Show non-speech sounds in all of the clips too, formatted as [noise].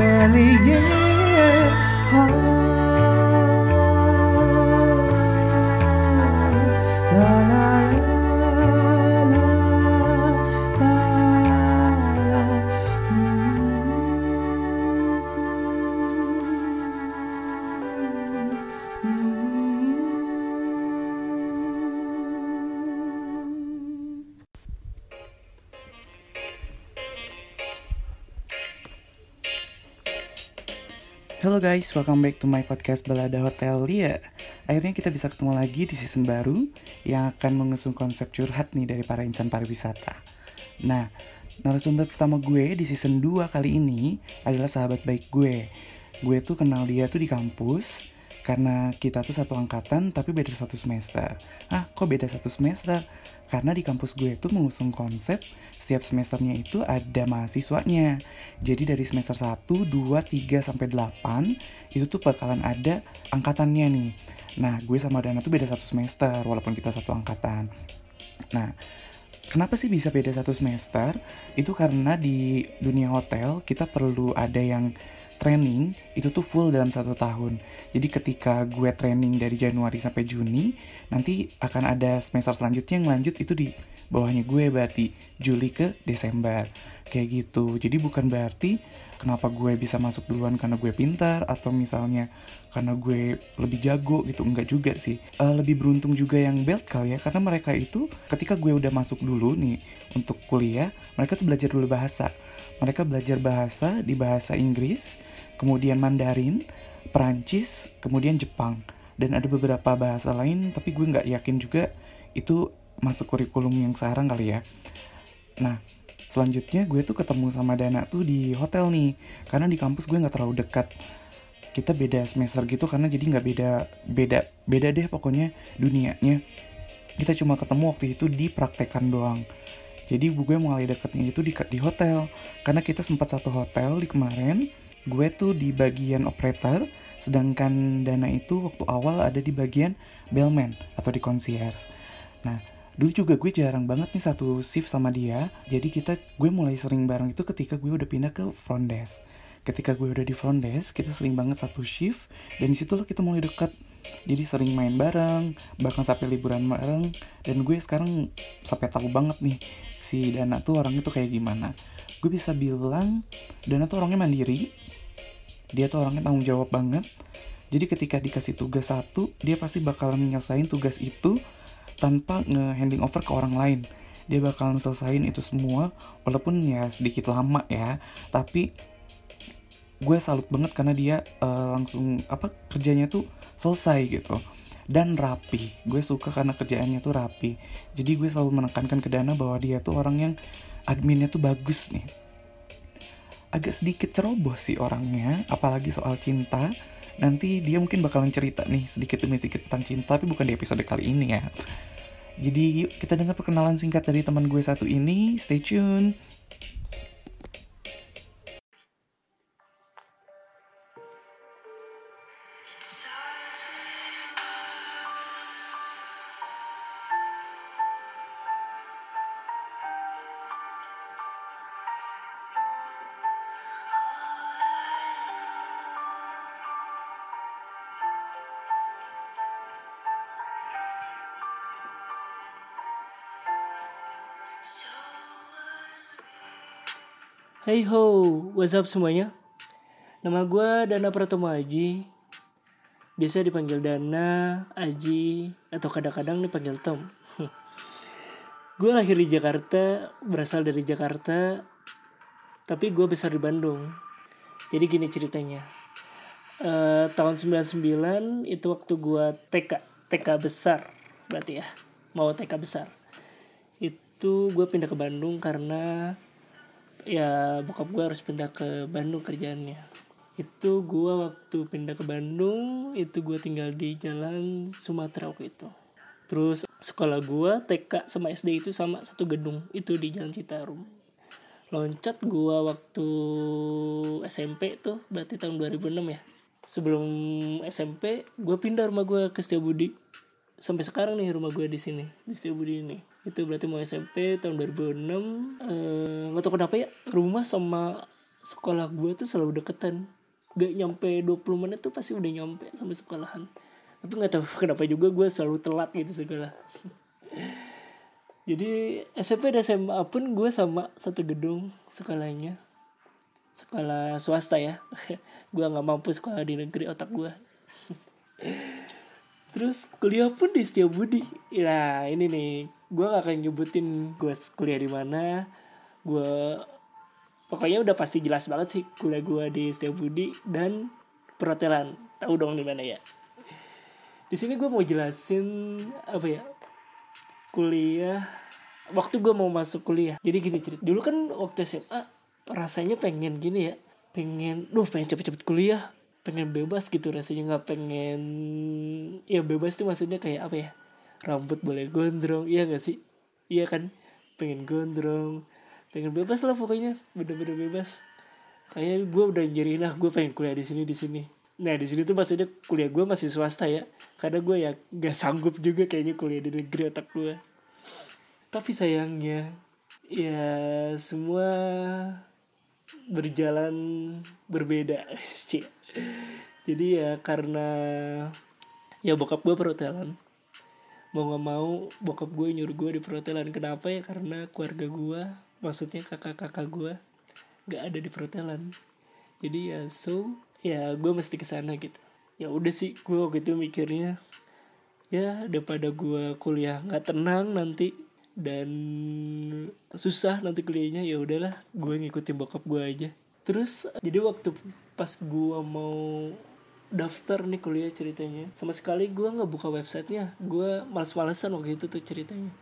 Podcast Hotelier guys, welcome back to my podcast Balada Hotel Lia. Akhirnya kita bisa ketemu lagi di season baru yang akan mengusung konsep curhat nih dari para insan pariwisata. Nah, narasumber pertama gue di season 2 kali ini adalah sahabat baik gue. Gue tuh kenal dia tuh di kampus karena kita tuh satu angkatan tapi beda satu semester. Ah, kok beda satu semester? Karena di kampus gue tuh mengusung konsep setiap semesternya itu ada mahasiswanya. Jadi dari semester 1, 2, 3, sampai 8 itu tuh bakalan ada angkatannya nih. Nah, gue sama Dana tuh beda satu semester walaupun kita satu angkatan. Nah, Kenapa sih bisa beda satu semester? Itu karena di dunia hotel kita perlu ada yang training itu tuh full dalam satu tahun. Jadi ketika gue training dari Januari sampai Juni, nanti akan ada semester selanjutnya yang lanjut itu di bawahnya gue berarti Juli ke Desember. Kayak gitu. Jadi bukan berarti kenapa gue bisa masuk duluan karena gue pintar atau misalnya karena gue lebih jago gitu enggak juga sih Eh, lebih beruntung juga yang belt kali ya karena mereka itu ketika gue udah masuk dulu nih untuk kuliah mereka tuh belajar dulu bahasa mereka belajar bahasa di bahasa Inggris kemudian Mandarin Perancis kemudian Jepang. Dan ada beberapa bahasa lain tapi gue nggak yakin juga itu masuk kurikulum yang sekarang kali ya. Nah selanjutnya gue tuh ketemu sama Dana tuh di hotel nih. Karena di kampus gue nggak terlalu dekat. Kita beda semester gitu karena jadi nggak beda beda beda deh pokoknya dunianya. Kita cuma ketemu waktu itu di praktekan doang. Jadi gue mulai deketnya itu di di hotel. Karena kita sempat satu hotel di kemarin gue tuh di bagian operator sedangkan Dana itu waktu awal ada di bagian bellman atau di concierge. Nah dulu juga gue jarang banget nih satu shift sama dia jadi kita gue mulai sering bareng itu ketika gue udah pindah ke front desk. Ketika gue udah di front desk kita sering banget satu shift dan di situlah kita mulai dekat jadi sering main bareng bahkan sampai liburan bareng dan gue sekarang sampai tahu banget nih si Dana tuh orangnya tuh kayak gimana? Gue bisa bilang Dana tuh orangnya mandiri. Dia tuh orangnya tanggung jawab banget. Jadi ketika dikasih tugas satu dia pasti bakalan nyelesain tugas itu tanpa nge-handing over ke orang lain. Dia bakalan selesain itu semua walaupun ya sedikit lama ya. Tapi gue salut banget karena dia eh, langsung apa kerjanya tuh selesai gitu dan rapi. Gue suka karena kerjaannya tuh rapi. Jadi gue selalu menekankan ke Dana bahwa dia tuh orang yang adminnya tuh bagus nih. Agak sedikit ceroboh sih orangnya apalagi soal cinta. Nanti dia mungkin bakalan cerita nih sedikit demi sedikit tentang cinta tapi bukan di episode kali ini ya. Jadi yuk kita dengar perkenalan singkat dari teman gue satu ini. Stay tune Hey ho, what's up semuanya? Nama gue Dana Pratomo Aji. Biasa dipanggil Dana, Aji, atau kadang-kadang dipanggil Tom. [laughs] gue lahir di Jakarta, berasal dari Jakarta, tapi gue besar di Bandung. Jadi gini ceritanya. Eh, tahun 99 itu waktu gue TK, TK besar berarti ya. Mau TK besar. Itu gue pindah ke Bandung karena ya bokap gue harus pindah ke Bandung kerjaannya. Itu gue waktu pindah ke Bandung itu gue tinggal di jalan Sumatera waktu itu. Terus sekolah gue TK sama SD itu sama satu gedung itu di jalan Citarum. Loncat gue waktu SMP tuh berarti tahun 2006 ya. Sebelum SMP gue pindah rumah gue ke Setiabudi sampai sekarang nih rumah gue di sini di Setiabudi ini. Itu berarti mau SMP tahun 2006 eh nggak tahu kenapa ya rumah sama sekolah gue tuh selalu deketan. Gak nyampe 20 menit tuh pasti udah nyampe sampai sekolahan. Tapi nggak tahu kenapa juga gue selalu telat gitu sekolah. Jadi SMP dan SMA pun gue sama satu gedung sekolahnya. Sekolah swasta ya. [laughs] Gue nggak mampu sekolah di negeri otak gue [laughs] terus kuliah pun di Setiabudi. Nah ini nih. Gue gak akan nyebutin gue kuliah di mana. Gue pokoknya udah pasti jelas banget sih kuliah gue di Setiabudi dan perhotelan. Tahu dong di mana ya? Di sini gue mau jelasin apa ya kuliah. Waktu gue mau masuk kuliah. Jadi gini cerita dulu kan waktu SMA rasanya pengen gini ya. Pengen duh pengen cepet-cepet kuliah pengen bebas gitu rasanya nggak pengen ya bebas tuh maksudnya kayak apa ya rambut boleh gondrong iya gak sih? Iya kan? Pengen gondrong pengen bebas lah pokoknya bener-bener bebas. Kayak gue udah jadi nah gue pengen kuliah di sini di sini. Nah di sini tuh maksudnya kuliah gue masih swasta ya karena gue ya gak sanggup juga kayaknya kuliah di negeri otak gue tapi sayangnya ya semua berjalan berbeda [laughs] sih jadi ya karena ya bokap gue perhotelan. Mau nggak mau bokap gue nyuruh gue di perhotelan. Kenapa ya? Karena keluarga gue maksudnya kakak-kakak gue nggak ada di perhotelan. Jadi ya so ya gue mesti ke sana gitu. Ya udah sih gue waktu itu mikirnya ya daripada gue kuliah nggak tenang nanti dan susah nanti kuliahnya ya udahlah gue ngikutin bokap gue aja. Terus jadi waktu pas gue mau daftar nih kuliah ceritanya. Sama sekali gue nggak buka websitenya. Gue males-malesan waktu itu tuh ceritanya.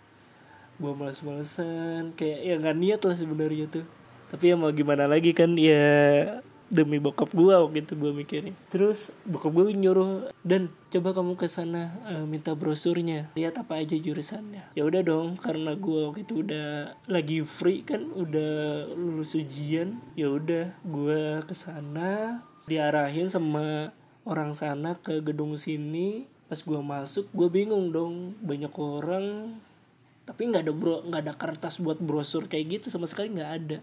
Gue males-malesan kayak ya nggak niat lah sebenarnya tuh. Tapi ya mau gimana lagi kan? Ya demi bokap gue waktu itu gue mikirin. Terus bokap gue nyuruh dan coba kamu ke sana eh, minta brosurnya. Lihat apa aja jurusannya. Ya udah dong karena gue waktu itu udah lagi free kan udah lulus ujian ya udah gue ke sana. Diarahin sama orang sana ke gedung sini. Pas gue masuk gue bingung dong banyak orang. Tapi nggak ada bro nggak ada kertas buat brosur kayak gitu sama sekali nggak ada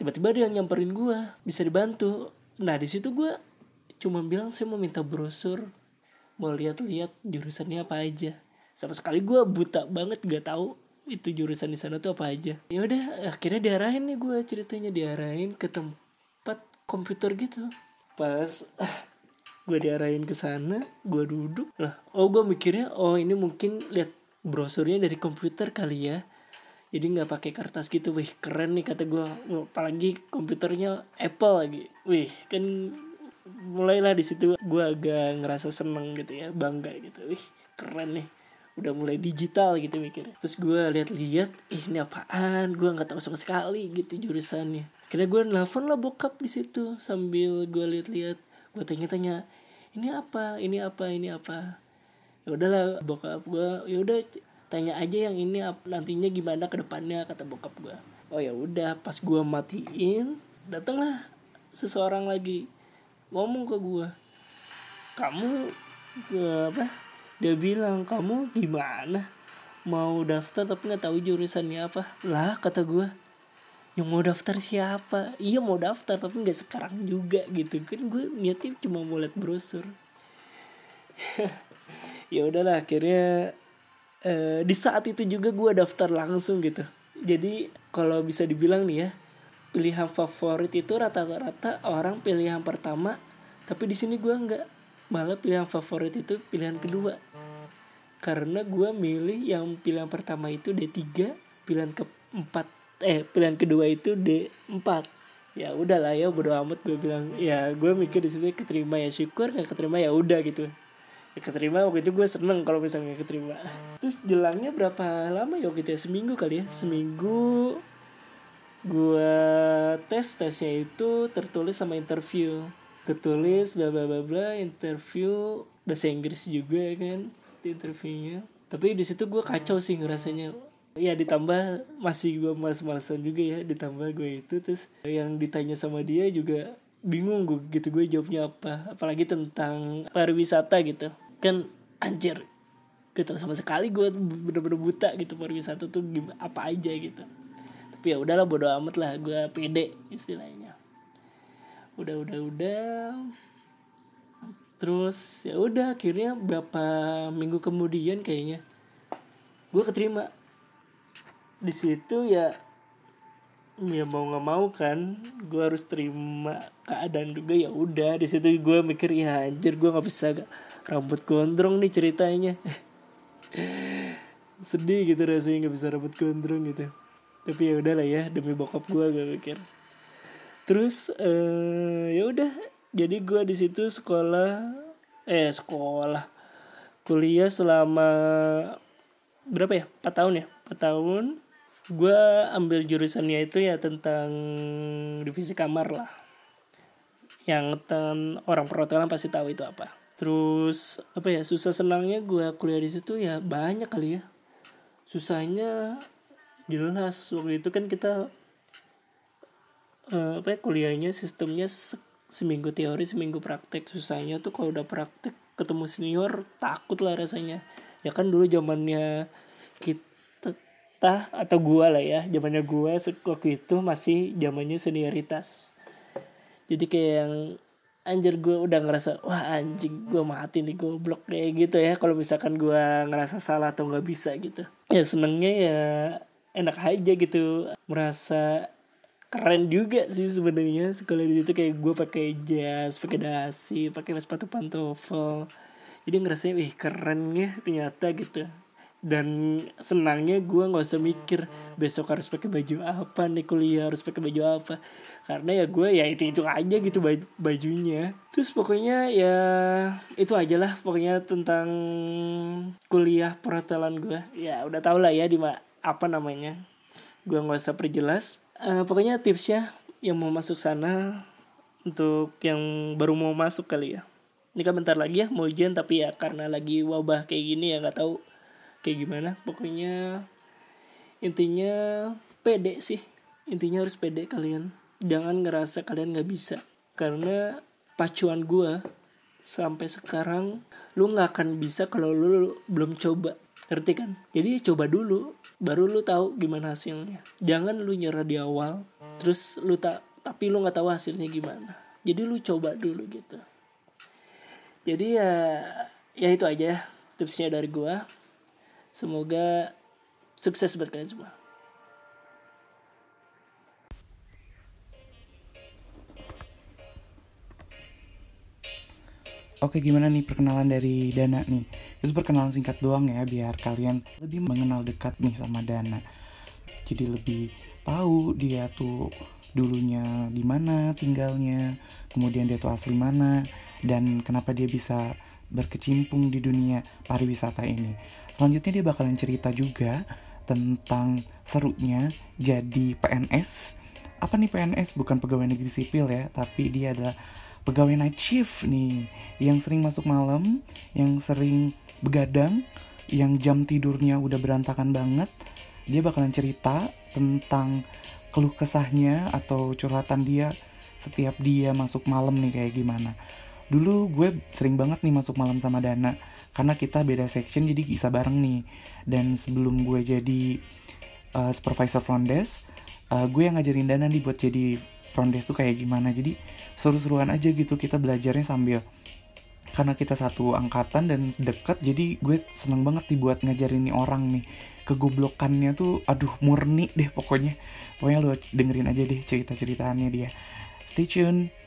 tiba-tiba dia nyamperin gue bisa dibantu. Nah di situ gue cuma bilang saya mau minta brosur mau lihat-lihat jurusannya apa aja. Sama sekali gue buta banget gak tahu itu jurusan di sana tuh apa aja. Ya udah akhirnya diarahin nih gue ceritanya diarahin ke tempat komputer gitu. Pas [laughs] gue diarahin ke sana gue duduk. Lah oh gue mikirnya oh ini mungkin lihat brosurnya dari komputer kali ya jadi nggak pakai kertas gitu wih keren nih kata gue apalagi komputernya Apple lagi. Wih kan mulailah di situ. Gue agak ngerasa seneng gitu ya bangga gitu. Wih keren nih udah mulai digital gitu mikirnya. Terus gue lihat-lihat ih ini apaan? Gue nggak tahu sama sekali gitu jurusannya. Kira gue nelfon lah bokap di situ sambil gue lihat-lihat. Gue tanya-tanya ini apa? Ini apa? Ini apa? Ya udahlah bokap gue ya udah tanya aja yang ini nantinya gimana ke depannya kata bokap gue oh ya udah pas gue matiin datanglah seseorang lagi ngomong ke gue kamu gua apa? Dia bilang kamu gimana? Mau daftar tapi nggak tahu jurusannya apa? Lah kata gue yang mau daftar siapa? Iya mau daftar tapi nggak sekarang juga gitu. Kan gue niatnya cuma mau liat brosur. [laughs] Ya udahlah akhirnya eh, di saat itu juga gue daftar langsung gitu. Jadi kalau bisa dibilang nih ya pilihan favorit itu rata-rata orang pilihan pertama tapi di sini gue nggak malah pilihan favorit itu pilihan kedua. Karena gue milih yang pilihan pertama itu D3 pilihan keempat eh pilihan kedua itu D4 ya udahlah ya bodo amat gue bilang. Ya gue mikir di situ keterima ya syukur gak keterima ya udah gitu keterima waktu itu gue seneng kalau misalnya keterima. Terus jelangnya berapa lama ya waktu itu ya? Seminggu kali ya? Seminggu gue tes tesnya itu tertulis sama interview. Tertulis bla bla bla bla interview bahasa Inggris juga kan di interviewnya. Tapi di situ gue kacau sih ngerasanya. Ya ditambah masih gue males-malesan juga ya ditambah gue itu. Terus yang ditanya sama dia juga bingung gue gitu gue jawabnya apa apalagi tentang pariwisata gitu kan anjir Gak tau sama sekali gue bener-bener buta gitu pariwisata tuh apa aja gitu. Tapi ya udahlah bodo amat lah gue pede istilahnya. Udah udah udah. Terus ya udah akhirnya berapa minggu kemudian kayaknya gue keterima di situ ya ya mau nggak mau kan gue harus terima keadaan juga ya udah. Di situ gue mikir ya anjir gue nggak bisa gak rambut gondrong nih ceritanya. [laughs] Sedih gitu rasanya nggak bisa rambut gondrong gitu. Tapi ya udahlah ya demi bokap gue gue mikir terus eh ya udah. Jadi gue di situ sekolah eh sekolah. Kuliah selama berapa ya? 4 tahun ya? 4 tahun gue ambil jurusannya itu ya tentang divisi kamar lah. Yang ten orang perhotelan pasti tahu itu apa. Terus apa ya susah senangnya gue kuliah di situ ya banyak kali ya. Susahnya jelas. Waktu itu kan kita eh, apa ya kuliahnya sistemnya se- seminggu teori seminggu praktek. Susahnya tuh kalau udah praktek ketemu senior takut lah rasanya. Ya kan dulu zamannya kita atau gua lah ya zamannya gua waktu itu masih zamannya senioritas. Jadi kayak yang anjir gue udah ngerasa wah anjing gue mati nih goblok kayak gitu ya. Kalau misalkan gue ngerasa salah atau nggak bisa gitu. Ya senengnya ya enak aja gitu. Merasa keren juga sih sebenarnya. Sekolah di situ kayak gue pakai jas pakai dasi pakai sepatu pantofel. Jadi ngerasanya wih keren ya ternyata gitu dan senangnya gue nggak usah mikir besok harus pakai baju apa nih kuliah harus pakai baju apa. Karena ya gue ya itu itu aja gitu baj- bajunya. Terus pokoknya ya itu aja lah pokoknya tentang kuliah perhotelan gue ya udah tau lah ya di apa namanya. Gue nggak usah perjelas. Eh, pokoknya tipsnya yang mau masuk sana untuk yang baru mau masuk kali ya. Ini kan bentar lagi ya mau ujian tapi ya karena lagi wabah kayak gini ya nggak tahu kayak gimana. Pokoknya intinya pede sih. Intinya harus pede kalian. Jangan ngerasa kalian nggak bisa. Karena pacuan gua sampai sekarang lu nggak akan bisa kalau lu belum coba. Ngerti kan? Jadi coba dulu baru lu tahu gimana hasilnya. Jangan lu nyerah di awal terus lu tak tapi lu nggak tahu hasilnya gimana. Jadi lu coba dulu gitu. Jadi ya ya itu aja tipsnya dari gua semoga sukses buat kalian semua. Oke gimana nih perkenalan dari Dana nih? Itu perkenalan singkat doang ya Biar kalian lebih mengenal dekat nih sama Dana. Jadi lebih tahu dia tuh dulunya di mana tinggalnya Kemudian dia tuh asli mana Dan kenapa dia bisa berkecimpung di dunia pariwisata ini. Selanjutnya dia bakalan cerita juga tentang serunya jadi PNS apa nih PNS bukan pegawai negeri sipil ya tapi dia adalah pegawai night shift nih yang sering masuk malam yang sering begadang yang jam tidurnya udah berantakan banget. Dia bakalan cerita tentang keluh kesahnya atau curhatan dia setiap dia masuk malam nih kayak gimana dulu gue sering banget nih masuk malam sama Dana karena kita beda section jadi bisa bareng nih. Dan sebelum gue jadi uh, supervisor front desk uh, gue yang ngajarin Dana nih buat jadi front desk tuh kayak gimana. Jadi seru-seruan aja gitu kita belajarnya sambil karena kita satu angkatan dan deket jadi gue seneng banget nih buat ngajarin nih orang nih. Kegoblokannya tuh aduh murni deh pokoknya. Pokoknya lo dengerin aja deh cerita-ceritanya dia. Stay tune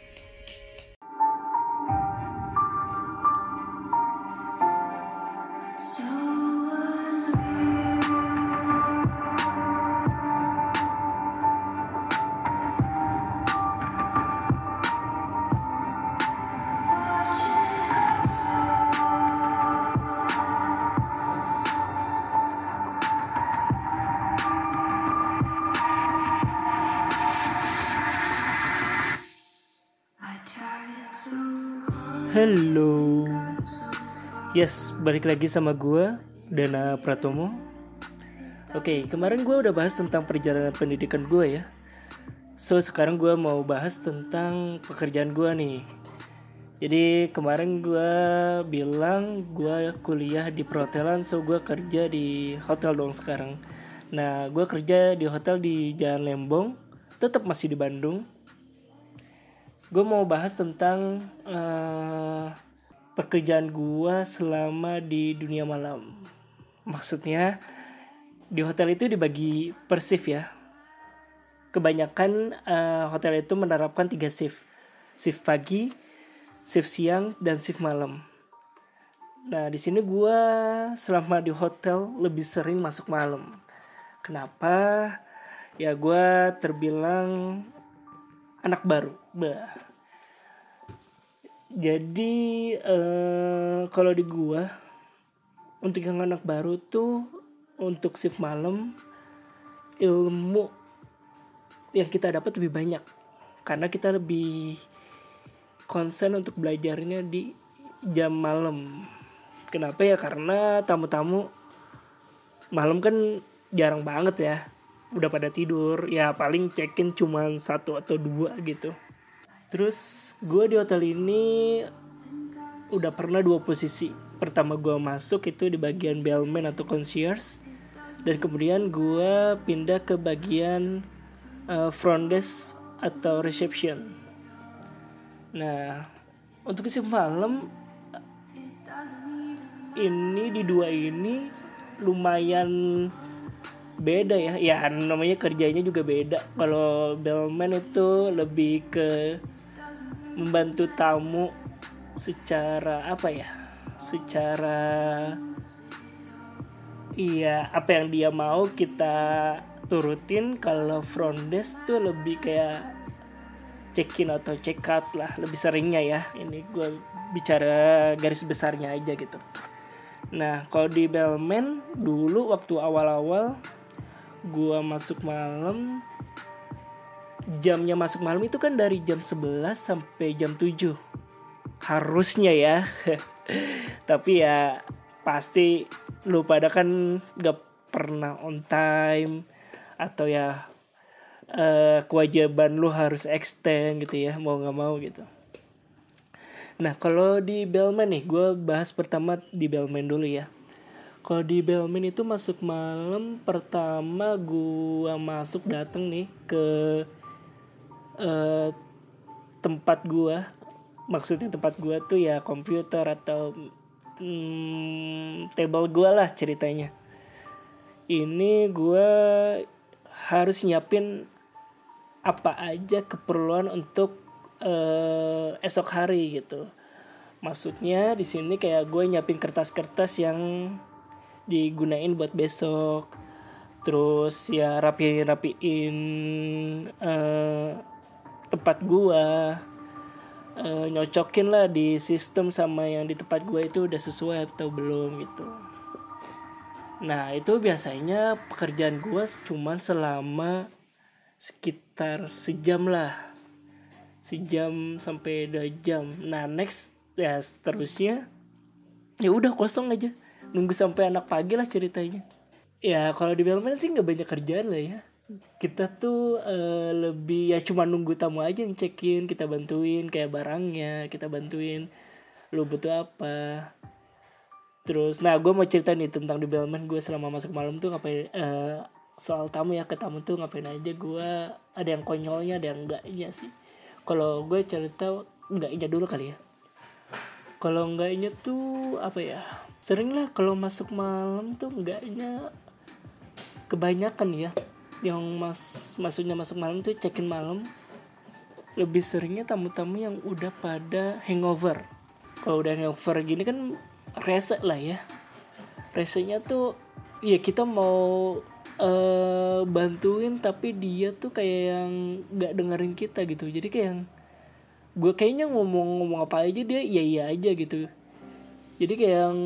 Yes, balik lagi sama gue Dana Pratomo. Oke, kemarin gue udah bahas tentang perjalanan pendidikan gue ya. So sekarang gue mau bahas tentang pekerjaan gue nih. Jadi kemarin gue bilang gue kuliah di perhotelan, so gue kerja di hotel dong sekarang. Nah, gue kerja di hotel di Jalan Lembong, tetap masih di Bandung. Gue mau bahas tentang eh, pekerjaan gue selama di dunia malam. Maksudnya di hotel itu dibagi per shift ya. Kebanyakan eh, hotel itu menerapkan tiga shift. Shift pagi, shift siang, dan shift malam. Nah, di sini gue selama di hotel lebih sering masuk malam. Kenapa? Ya gue terbilang anak baru. Bah. Jadi eh, kalau di gua untuk yang anak baru tuh untuk shift malam ilmu yang kita dapat lebih banyak karena kita lebih konsen untuk belajarnya di jam malam. Kenapa ya? Karena tamu-tamu malam kan jarang banget ya. Udah pada tidur, ya paling check-in cuma satu atau dua gitu. Terus gue di hotel ini udah pernah dua posisi. Pertama gue masuk itu di bagian bellman atau concierge. Dan kemudian gue pindah ke bagian uh, front desk atau reception. Nah, untuk isi malam ini di dua ini lumayan beda ya. Ya namanya kerjanya juga beda. Kalau bellman itu lebih ke membantu tamu secara apa ya? Secara iya apa yang dia mau kita turutin kalau front desk tuh lebih kayak check in atau check out lah lebih seringnya ya ini gue bicara garis besarnya aja gitu nah kalau di bellman dulu waktu awal-awal gue masuk malam jamnya masuk malam itu kan dari jam 11 sampai jam 7 harusnya ya. [laughs] Tapi ya pasti lu pada kan gak pernah on time atau ya eh, kewajiban lu harus extend gitu ya mau nggak mau gitu. Nah kalau di Bellman nih gue bahas pertama di Bellman dulu ya. Kalau di Bellman itu masuk malam pertama gue masuk dateng nih ke eh, tempat gue maksudnya tempat gue tuh ya komputer atau hmm, table gue lah ceritanya. Ini gue harus nyiapin apa aja keperluan untuk eh, esok hari gitu. Maksudnya di sini kayak gue nyiapin kertas-kertas yang digunain buat besok. Terus ya rapiin rapiin eh, tempat gua eh, nyocokin lah di sistem sama yang di tempat gua itu udah sesuai atau belum gitu. Nah itu biasanya pekerjaan gua cuman selama sekitar sejam lah. Sejam sampai dua jam. Nah next ya seterusnya ya udah kosong aja. Nunggu sampai anak pagi lah ceritanya. Ya kalau di Bellman sih nggak banyak kerjaan lah ya kita tuh eh, lebih ya cuma nunggu tamu aja yang check in kita bantuin kayak barangnya kita bantuin lu butuh apa. Terus nah gue mau cerita nih tentang Bellman gue selama masuk malam tuh ngapain eh, soal tamu ya ke tamu tuh ngapain aja gue ada yang konyolnya ada yang enggaknya sih. Kalau gue cerita enggaknya dulu kali ya. Kalau enggaknya tuh apa ya sering lah kalau masuk malam tuh enggaknya kebanyakan ya yang mas maksudnya masuk malam tuh check-in malam lebih seringnya tamu-tamu yang udah pada hangover. Kalau udah hangover gini kan rese lah ya. Resenya tuh ya kita mau eh, bantuin tapi dia tuh kayak yang nggak dengerin kita gitu. Jadi kayak yang gue kayaknya ngomong-ngomong apa aja dia iya iya aja gitu. Jadi kayak yang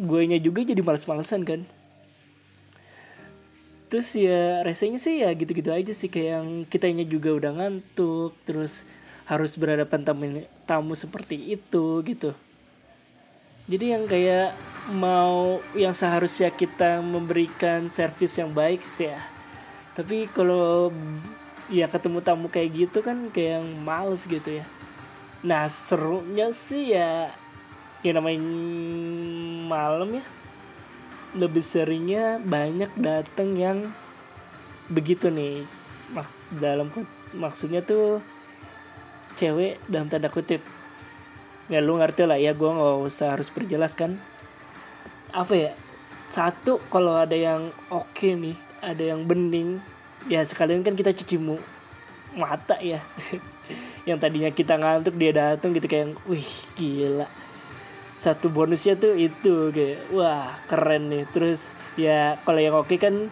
gue nya juga jadi males-malesan kan terus ya resenya sih ya gitu-gitu aja sih kayak yang kitanya juga udah ngantuk terus harus berhadapan tamu tamu seperti itu gitu. Jadi yang kayak mau yang seharusnya kita memberikan servis yang baik sih ya. Tapi kalau ya ketemu tamu kayak gitu kan kayak yang males gitu ya. Nah serunya sih ya ya namanya malam ya lebih seringnya banyak datang yang begitu nih. Mak dalam maksudnya tuh cewek dalam tanda kutip. Ya lu ngerti lah ya gue nggak usah harus perjelas kan. Apa ya? Satu kalau ada yang oke nih ada yang bening ya sekalian kan kita cuci mu mata ya. [laughs] Yang tadinya kita ngantuk dia datang gitu kayak wih gila satu bonusnya tuh itu kayak wah keren nih. Terus ya kalau yang oke kan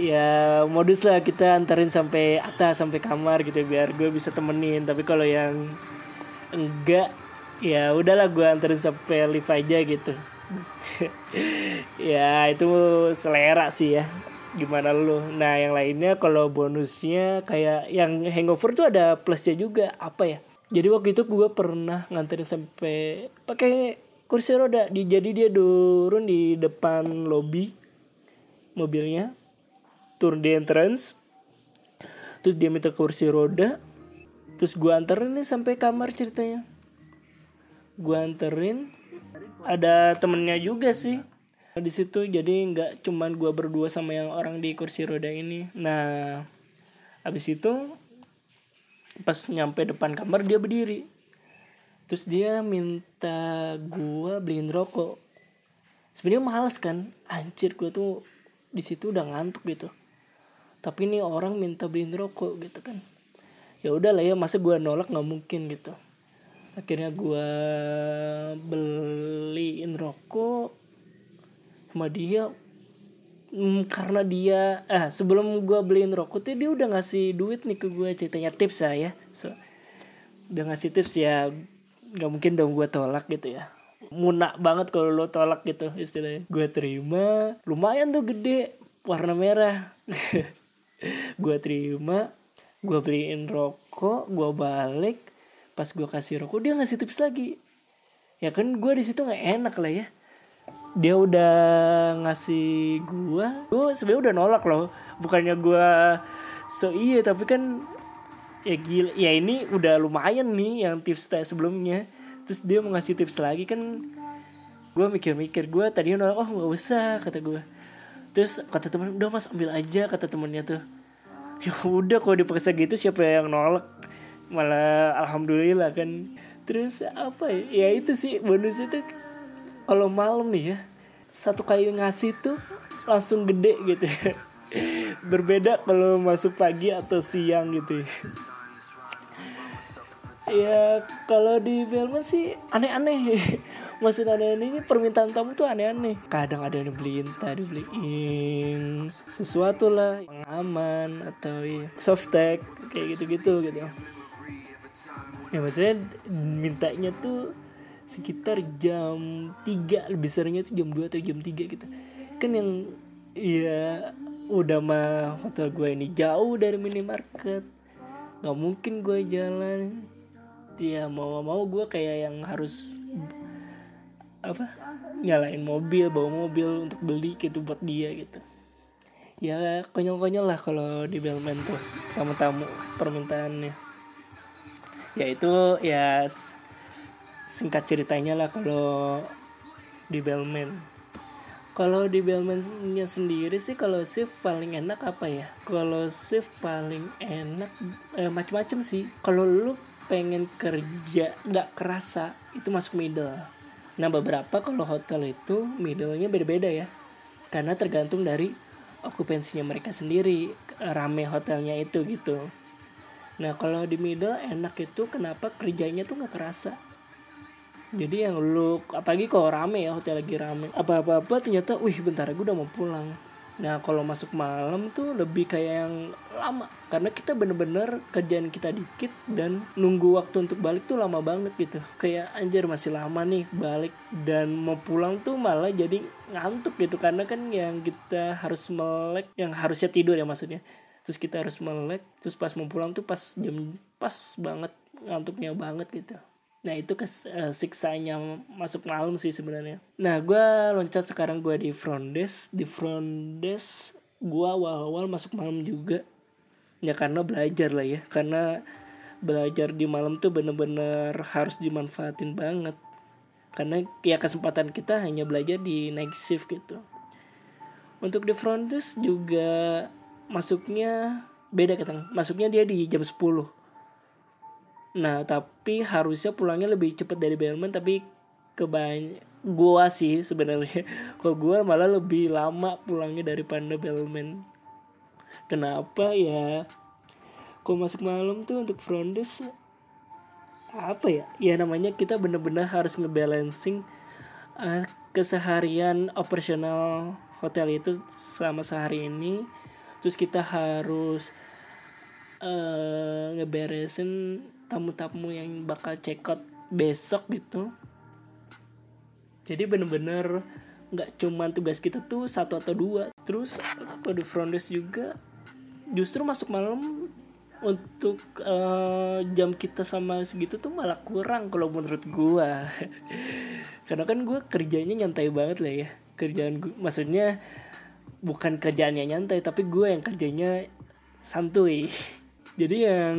ya modus lah kita anterin sampai atas sampai kamar gitu biar gue bisa temenin. Tapi kalau yang enggak ya udahlah gue anterin sampai lift aja gitu. [laughs] Ya itu selera sih ya. Gimana lu? Nah yang lainnya kalau bonusnya kayak yang hangover tuh ada plusnya juga. Apa ya jadi waktu itu gue pernah nganterin sampai pakai kursi roda. Di jadi dia turun di depan lobby mobilnya turun di entrance terus dia minta kursi roda terus gue anterin nih sampai kamar ceritanya. Gue anterin ada temennya juga sih di situ. Jadi nggak cuman gue berdua sama yang orang di kursi roda ini. Nah abis itu pas nyampe depan kamar dia berdiri. Terus dia minta gue beliin rokok. Sebenarnya males kan? Anjir gue tuh di situ udah ngantuk gitu. Tapi ini orang minta beliin rokok gitu kan. Ya udahlah ya masa gue nolak nggak mungkin gitu. Akhirnya gue beliin rokok sama dia Hmm, karena dia eh sebelum gue beliin rokok tuh dia udah ngasih duit nih ke gue ceritanya tips lah ya. So udah ngasih tips ya nggak mungkin dong gue tolak gitu ya. Munak banget kalau lo tolak gitu istilahnya. Gue terima lumayan tuh gede warna merah. [laughs] Gue terima gue beliin rokok gue balik. Pas gue kasih rokok dia ngasih tips lagi. Ya kan gue di situ nggak enak lah ya dia udah ngasih gua gua sebenarnya udah nolak loh. Bukannya gua so iya tapi kan ya gila ya ini udah lumayan nih yang tips sebelumnya. Terus dia mau ngasih tips lagi kan gua mikir-mikir gua tadinya nolak oh nggak usah kata gua. Terus kata temen udah mas ambil aja kata temennya tuh. Ya udah kalau dipaksa gitu siapa yang nolak? Malah alhamdulillah kan. Terus apa ya? Ya itu sih bonus itu kalau malam nih ya satu kali ngasih tuh langsung gede gitu ya. [laughs] berbeda kalau masuk pagi atau siang gitu ya. ya kalau di Belman sih aneh-aneh [laughs] Maksud aneh-aneh ini permintaan tamu tuh aneh-aneh Kadang ada yang dibeliin tadi dibeliin Sesuatu lah yang aman Atau ya softtek Kayak gitu-gitu gitu Ya maksudnya mintanya tuh sekitar jam 3 lebih seringnya tuh jam 2 atau jam 3 gitu. Kan yang ya udah mah hotel gue ini jauh dari minimarket. Nggak mungkin gue jalan. Ya mau mau gue kayak yang harus apa nyalain mobil bawa mobil untuk beli gitu buat dia gitu. Ya konyol-konyol lah kalau di Belman tuh tamu-tamu permintaannya. Ya itu ya singkat ceritanya lah kalau di Bellman. Kalau di Bellman-nya sendiri sih kalau shift paling enak apa ya? Kalau shift paling enak eh, macam-macam sih. Kalau lu pengen kerja nggak kerasa itu masuk middle. Nah beberapa kalau hotel itu middle-nya beda-beda ya. Karena tergantung dari okupansinya mereka sendiri rame hotelnya itu gitu. Nah kalau di middle enak itu kenapa kerjanya tuh nggak kerasa jadi yang lu apalagi kalau rame ya hotel lagi rame. Apa apa apa ternyata wih bentar gue udah mau pulang. Nah kalau masuk malam tuh lebih kayak yang lama. Karena kita bener-bener kerjaan kita dikit dan nunggu waktu untuk balik tuh lama banget gitu. Kayak anjir masih lama nih balik. Dan mau pulang tuh malah jadi ngantuk gitu. Karena kan yang kita harus melek yang harusnya tidur ya maksudnya. Terus kita harus melek. Terus pas mau pulang tuh pas jam pas banget ngantuknya banget gitu Nah itu kes uh, siksanya masuk malam sih sebenarnya. Nah gue loncat sekarang gue di front desk. Di front desk gue awal-awal masuk malam juga. Ya karena belajar lah ya. Karena belajar di malam tuh bener-bener harus dimanfaatin banget karena ya kesempatan kita hanya belajar di night shift gitu untuk di front desk juga masuknya beda kita masuknya dia di jam 10 nah tapi harusnya pulangnya lebih cepat dari bellman tapi kebanyak gua sih sebenarnya [laughs] kalau gua malah lebih lama pulangnya daripada bellman kenapa ya? Kalau masuk malam tuh untuk front desk apa ya? Ya namanya kita bener-bener harus ngebalancing uh, keseharian operasional hotel itu selama sehari ini. Terus kita harus uh, ngeberesin tamu-tamu yang bakal check out besok gitu. Jadi bener-bener nggak cuma tugas kita tuh satu atau dua terus di front desk juga justru masuk malam untuk uh, jam kita sama segitu tuh malah kurang kalau menurut gua. [laughs] Karena kan gua kerjanya nyantai banget lah ya. Kerjaan gua maksudnya bukan kerjaannya nyantai tapi gua yang kerjanya santuy [laughs] jadi yang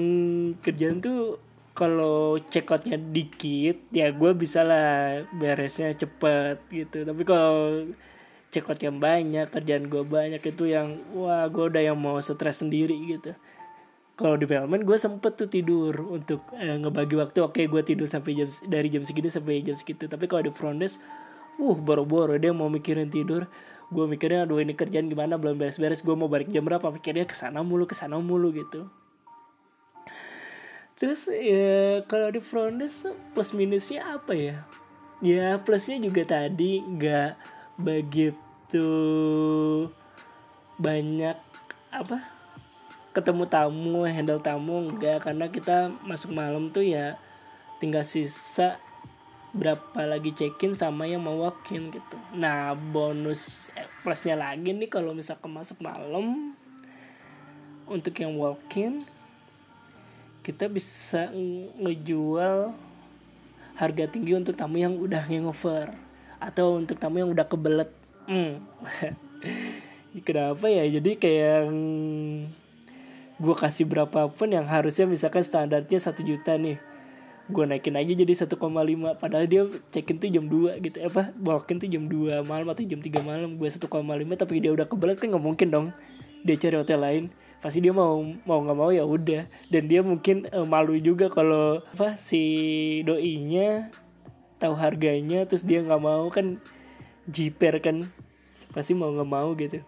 kerjaan tuh kalau check outnya dikit ya gua bisa lah beresnya cepet gitu. Tapi kalau check out yang banyak kerjaan gua banyak itu yang wah gua udah yang mau stres sendiri gitu. Kalau di Bellman gue sempet tuh tidur untuk eh, ngebagi waktu. Oke gue tidur sampai jam dari jam segini sampai jam segitu. Tapi kalau di front desk uh boro-boro. Dia mau mikirin tidur. Gue mikirnya aduh ini kerjaan gimana? Belum beres-beres. Gue mau balik jam berapa? Mikirnya ke sana mulu ke sana mulu gitu terus ya kalau di front desk plus minusnya apa ya ya plusnya juga tadi nggak begitu banyak apa ketemu tamu handle tamu enggak karena kita masuk malam tuh ya tinggal sisa berapa lagi check-in sama yang mau walk-in gitu. Nah bonus eh, plusnya lagi nih kalau misalkan masuk malam untuk yang walk-in kita bisa ngejual harga tinggi untuk tamu yang udah hangover atau untuk tamu yang udah kebelet. Hmm. [laughs] Kenapa ya? Jadi kayak gue kasih berapapun yang harusnya misalkan standarnya satu juta nih gue naikin aja jadi 1,5 padahal dia check in tuh jam 2 gitu apa walk in tuh jam 2 malam atau jam 3 malam gue 1,5 tapi dia udah kebelet kan nggak mungkin dong dia cari hotel lain pasti dia mau mau nggak mau ya udah. Dan dia mungkin uh, malu juga kalau apa si doinya tahu harganya terus dia nggak mau kan jiper kan pasti mau nggak mau gitu.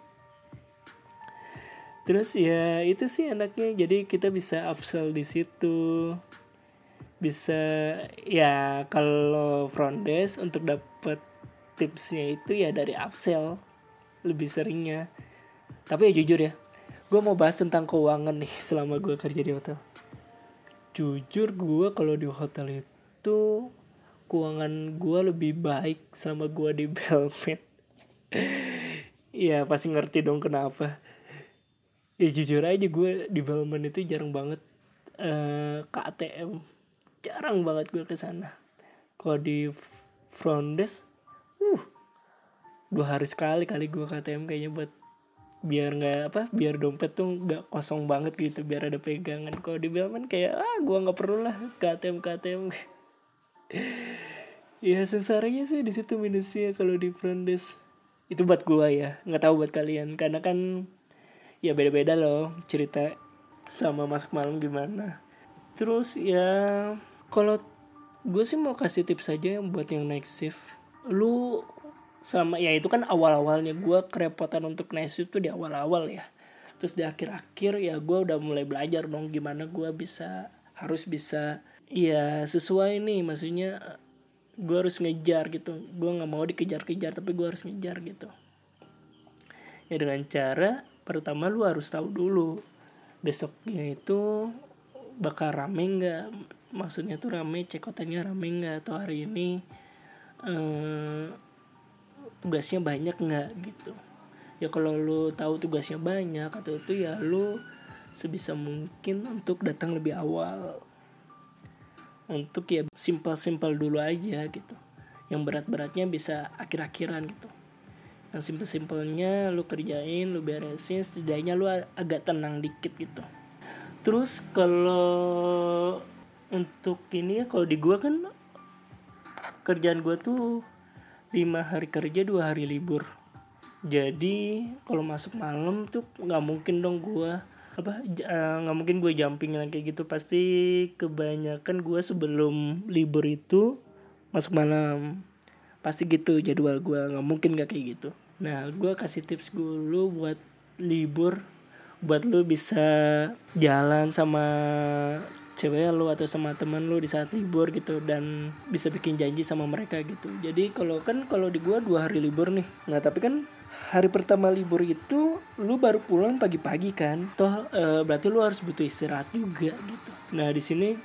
Terus ya itu sih enaknya. Jadi kita bisa upsell di situ. Bisa ya kalau front desk untuk dapat tipsnya itu ya dari upsell lebih seringnya. Tapi ya jujur ya gue mau bahas tentang keuangan nih selama gue kerja di hotel. Jujur gue kalau di hotel itu keuangan gue lebih baik selama gue di Belmed [laughs] ya pasti ngerti dong kenapa. Ya jujur aja gue di Balman itu jarang banget uh, ke ATM jarang banget gue ke sana. Kalau di front desk uh dua hari sekali kali gue ke ATM kayaknya buat biar nggak apa biar dompet tuh nggak kosong banget gitu biar ada pegangan. Kalau di Belman kayak ah gue nggak perlu lah ke ATM [laughs] ya sengsaranya sih di situ minusnya kalau di front desk. Itu buat gue ya nggak tahu buat kalian. Karena kan ya beda-beda loh cerita sama masuk malam gimana. Terus ya kalau gue sih mau kasih tips aja buat yang naik shift. Lu sama ya itu kan awal-awalnya gue kerepotan untuk naik tuh di awal-awal ya. Terus di akhir-akhir ya gue udah mulai belajar dong gimana gue bisa harus bisa ya sesuai nih. Maksudnya gue harus ngejar gitu. Gue nggak mau dikejar-kejar tapi gue harus ngejar gitu. Ya dengan cara pertama lu harus tahu dulu besoknya itu bakal rame nggak? Maksudnya tuh rame cekotannya rame nggak? Atau hari ini eh, tugasnya banyak nggak gitu. Ya kalau lu tahu tugasnya banyak atau itu ya lu sebisa mungkin untuk datang lebih awal. Untuk ya simpel-simpel dulu aja gitu. Yang berat-beratnya bisa akhir-akhiran gitu. Yang simpel-simpelnya lu kerjain lu beresin setidaknya lu agak tenang dikit gitu. Terus kalau untuk ini ya kalau di gua kan kerjaan gua tuh lima hari kerja dua hari libur. Jadi kalau masuk malam tuh nggak mungkin dong gua apa eh, nggak mungkin gue jumping kayak gitu. Pasti kebanyakan gua sebelum libur itu masuk malam. Pasti gitu jadwal gua nggak mungkin gak kayak gitu. Nah gua kasih tips dulu buat libur buat lu bisa jalan sama cewek lu atau sama teman lu di saat libur gitu dan bisa bikin janji sama mereka gitu. Jadi kalau kan kalau di gua dua hari libur nih. Nah tapi kan hari pertama libur itu lu baru pulang pagi-pagi kan. Toh eh, berarti lu harus butuh istirahat juga gitu. Nah di sini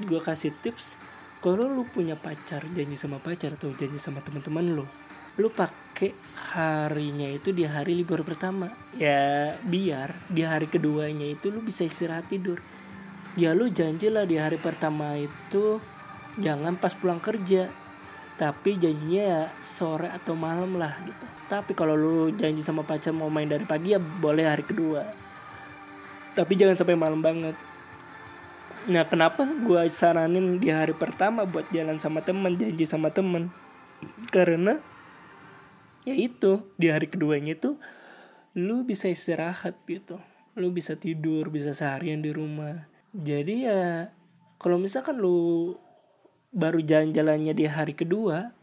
gue kasih tips kalau lu punya pacar janji sama pacar atau janji sama teman-teman lu lu pakai harinya itu di hari libur pertama. Ya biar di hari keduanya itu lu bisa istirahat tidur ya lu janjilah di hari pertama itu jangan pas pulang kerja. Tapi janjinya ya sore atau malam lah gitu. Tapi kalau lu janji sama pacar mau main dari pagi ya boleh hari kedua. Tapi jangan sampai malam banget. Nah kenapa gue saranin di hari pertama buat jalan sama temen janji sama temen? Karena ya itu di hari keduanya itu lu bisa istirahat gitu. Lu bisa tidur, bisa seharian di rumah Jadi ya kalau misalkan lu baru jalan-jalannya di hari kedua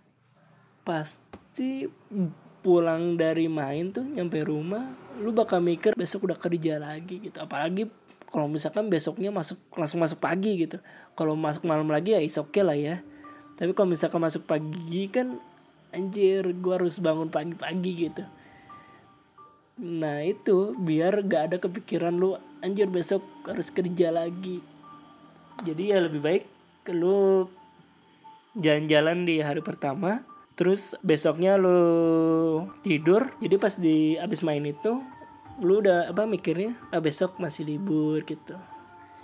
Pasti pulang dari main tuh nyampe rumah lu bakal mikir besok udah kerja lagi gitu. Apalagi kalau misalkan besoknya masuk langsung masuk pagi gitu. Kalau masuk malam lagi ya is okay lah ya. Tapi kalau misalkan masuk pagi kan anjir gua harus bangun pagi-pagi gitu nah itu biar gak ada kepikiran lu anjir besok harus kerja lagi. Jadi ya lebih baik lu jalan-jalan di hari pertama terus besoknya lu tidur. Jadi pas di abis main itu lu udah apa mikirnya ah besok masih libur gitu.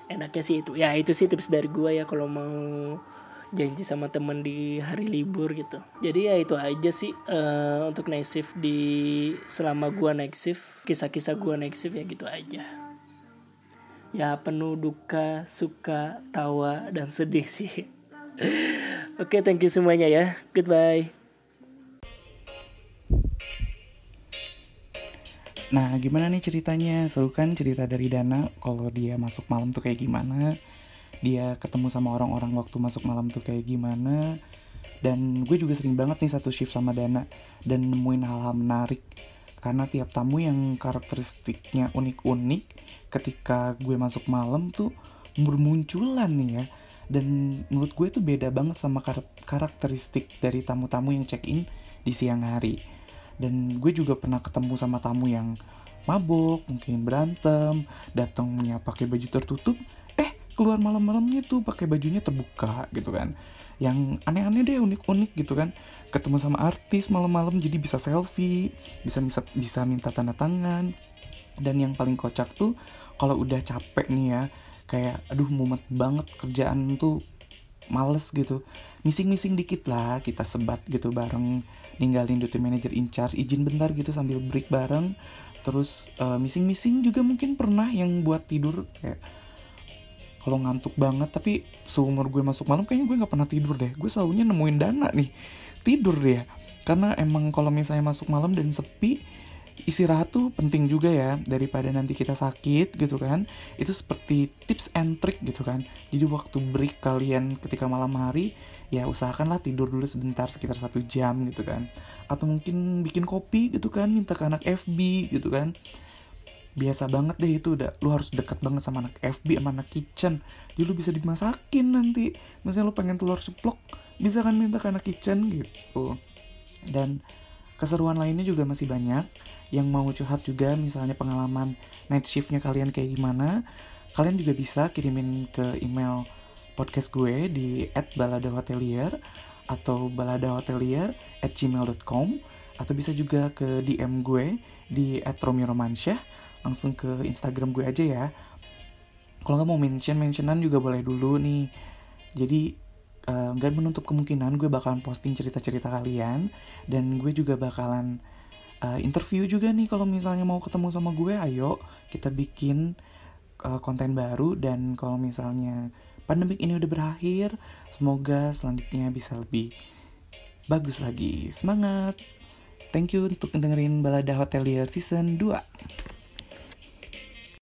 Enaknya sih itu. Ya itu sih tips dari gua ya kalau mau janji sama temen di hari libur gitu. Jadi ya itu aja sih eh, untuk night shift di selama gua night shift kisah-kisah gua night shift ya gitu aja. Ya penuh duka suka tawa dan sedih sih. [laughs] Oke thank you semuanya ya. Goodbye. Nah, gimana nih ceritanya? Seru kan cerita dari Dana kalau dia masuk malam tuh kayak gimana? Dia ketemu sama orang-orang waktu masuk malam tuh kayak gimana? Dan gue juga sering banget nih satu shift sama Dana dan nemuin hal-hal menarik. Karena tiap tamu yang karakteristiknya unik-unik ketika gue masuk malam tuh bermunculan nih ya. Dan menurut gue tuh beda banget sama kar- karakteristik dari tamu-tamu yang check in di siang hari. Dan gue juga pernah ketemu sama tamu yang mabok mungkin berantem datangnya pakai baju tertutup keluar malam-malamnya tuh pakai bajunya terbuka gitu kan. Yang aneh-aneh deh unik-unik gitu kan. Ketemu sama artis malam-malam jadi bisa selfie bisa bisa bisa minta tanda tangan. Dan yang paling kocak tuh kalau udah capek nih ya kayak aduh mumet banget kerjaan tuh males gitu. Mising-mising dikit lah kita sebat gitu bareng ninggalin duty manager in charge izin bentar gitu sambil break bareng. Terus eh, missing-missing juga mungkin pernah yang buat tidur kayak kalau ngantuk banget tapi seumur gue masuk malam kayaknya gue nggak pernah tidur deh. Gue selalunya nemuin dana nih. Tidur dia karena emang kalau misalnya masuk malam dan sepi istirahat tuh penting juga ya daripada nanti kita sakit gitu kan. Itu seperti tips and trick gitu kan. Jadi waktu break kalian ketika malam hari ya usahakanlah tidur dulu sebentar sekitar satu jam gitu kan. Atau mungkin bikin kopi gitu kan minta ke anak FB gitu kan biasa banget deh itu udah lu harus dekat banget sama anak FB sama anak kitchen. Jadi lu bisa dimasakin nanti. Misalnya lu pengen telur ceplok bisa kan minta ke anak kitchen gitu. Dan keseruan lainnya juga masih banyak. Yang mau curhat juga misalnya pengalaman night shiftnya kalian kayak gimana kalian juga bisa kirimin ke email podcast gue di @baladahotelier atau baladahotelier at gmail.com atau bisa juga ke DM gue di @romiromansyah langsung ke Instagram gue aja ya kalau nggak mau mention mentionan juga boleh dulu nih jadi eh, nggak menutup kemungkinan gue bakalan posting cerita-cerita kalian dan gue juga bakalan eh, interview juga nih kalau misalnya mau ketemu sama gue ayo kita bikin uh, konten baru dan kalau misalnya pandemik ini udah berakhir, semoga selanjutnya bisa lebih bagus lagi. Semangat. Thank you untuk dengerin Balada Hotelier season 2.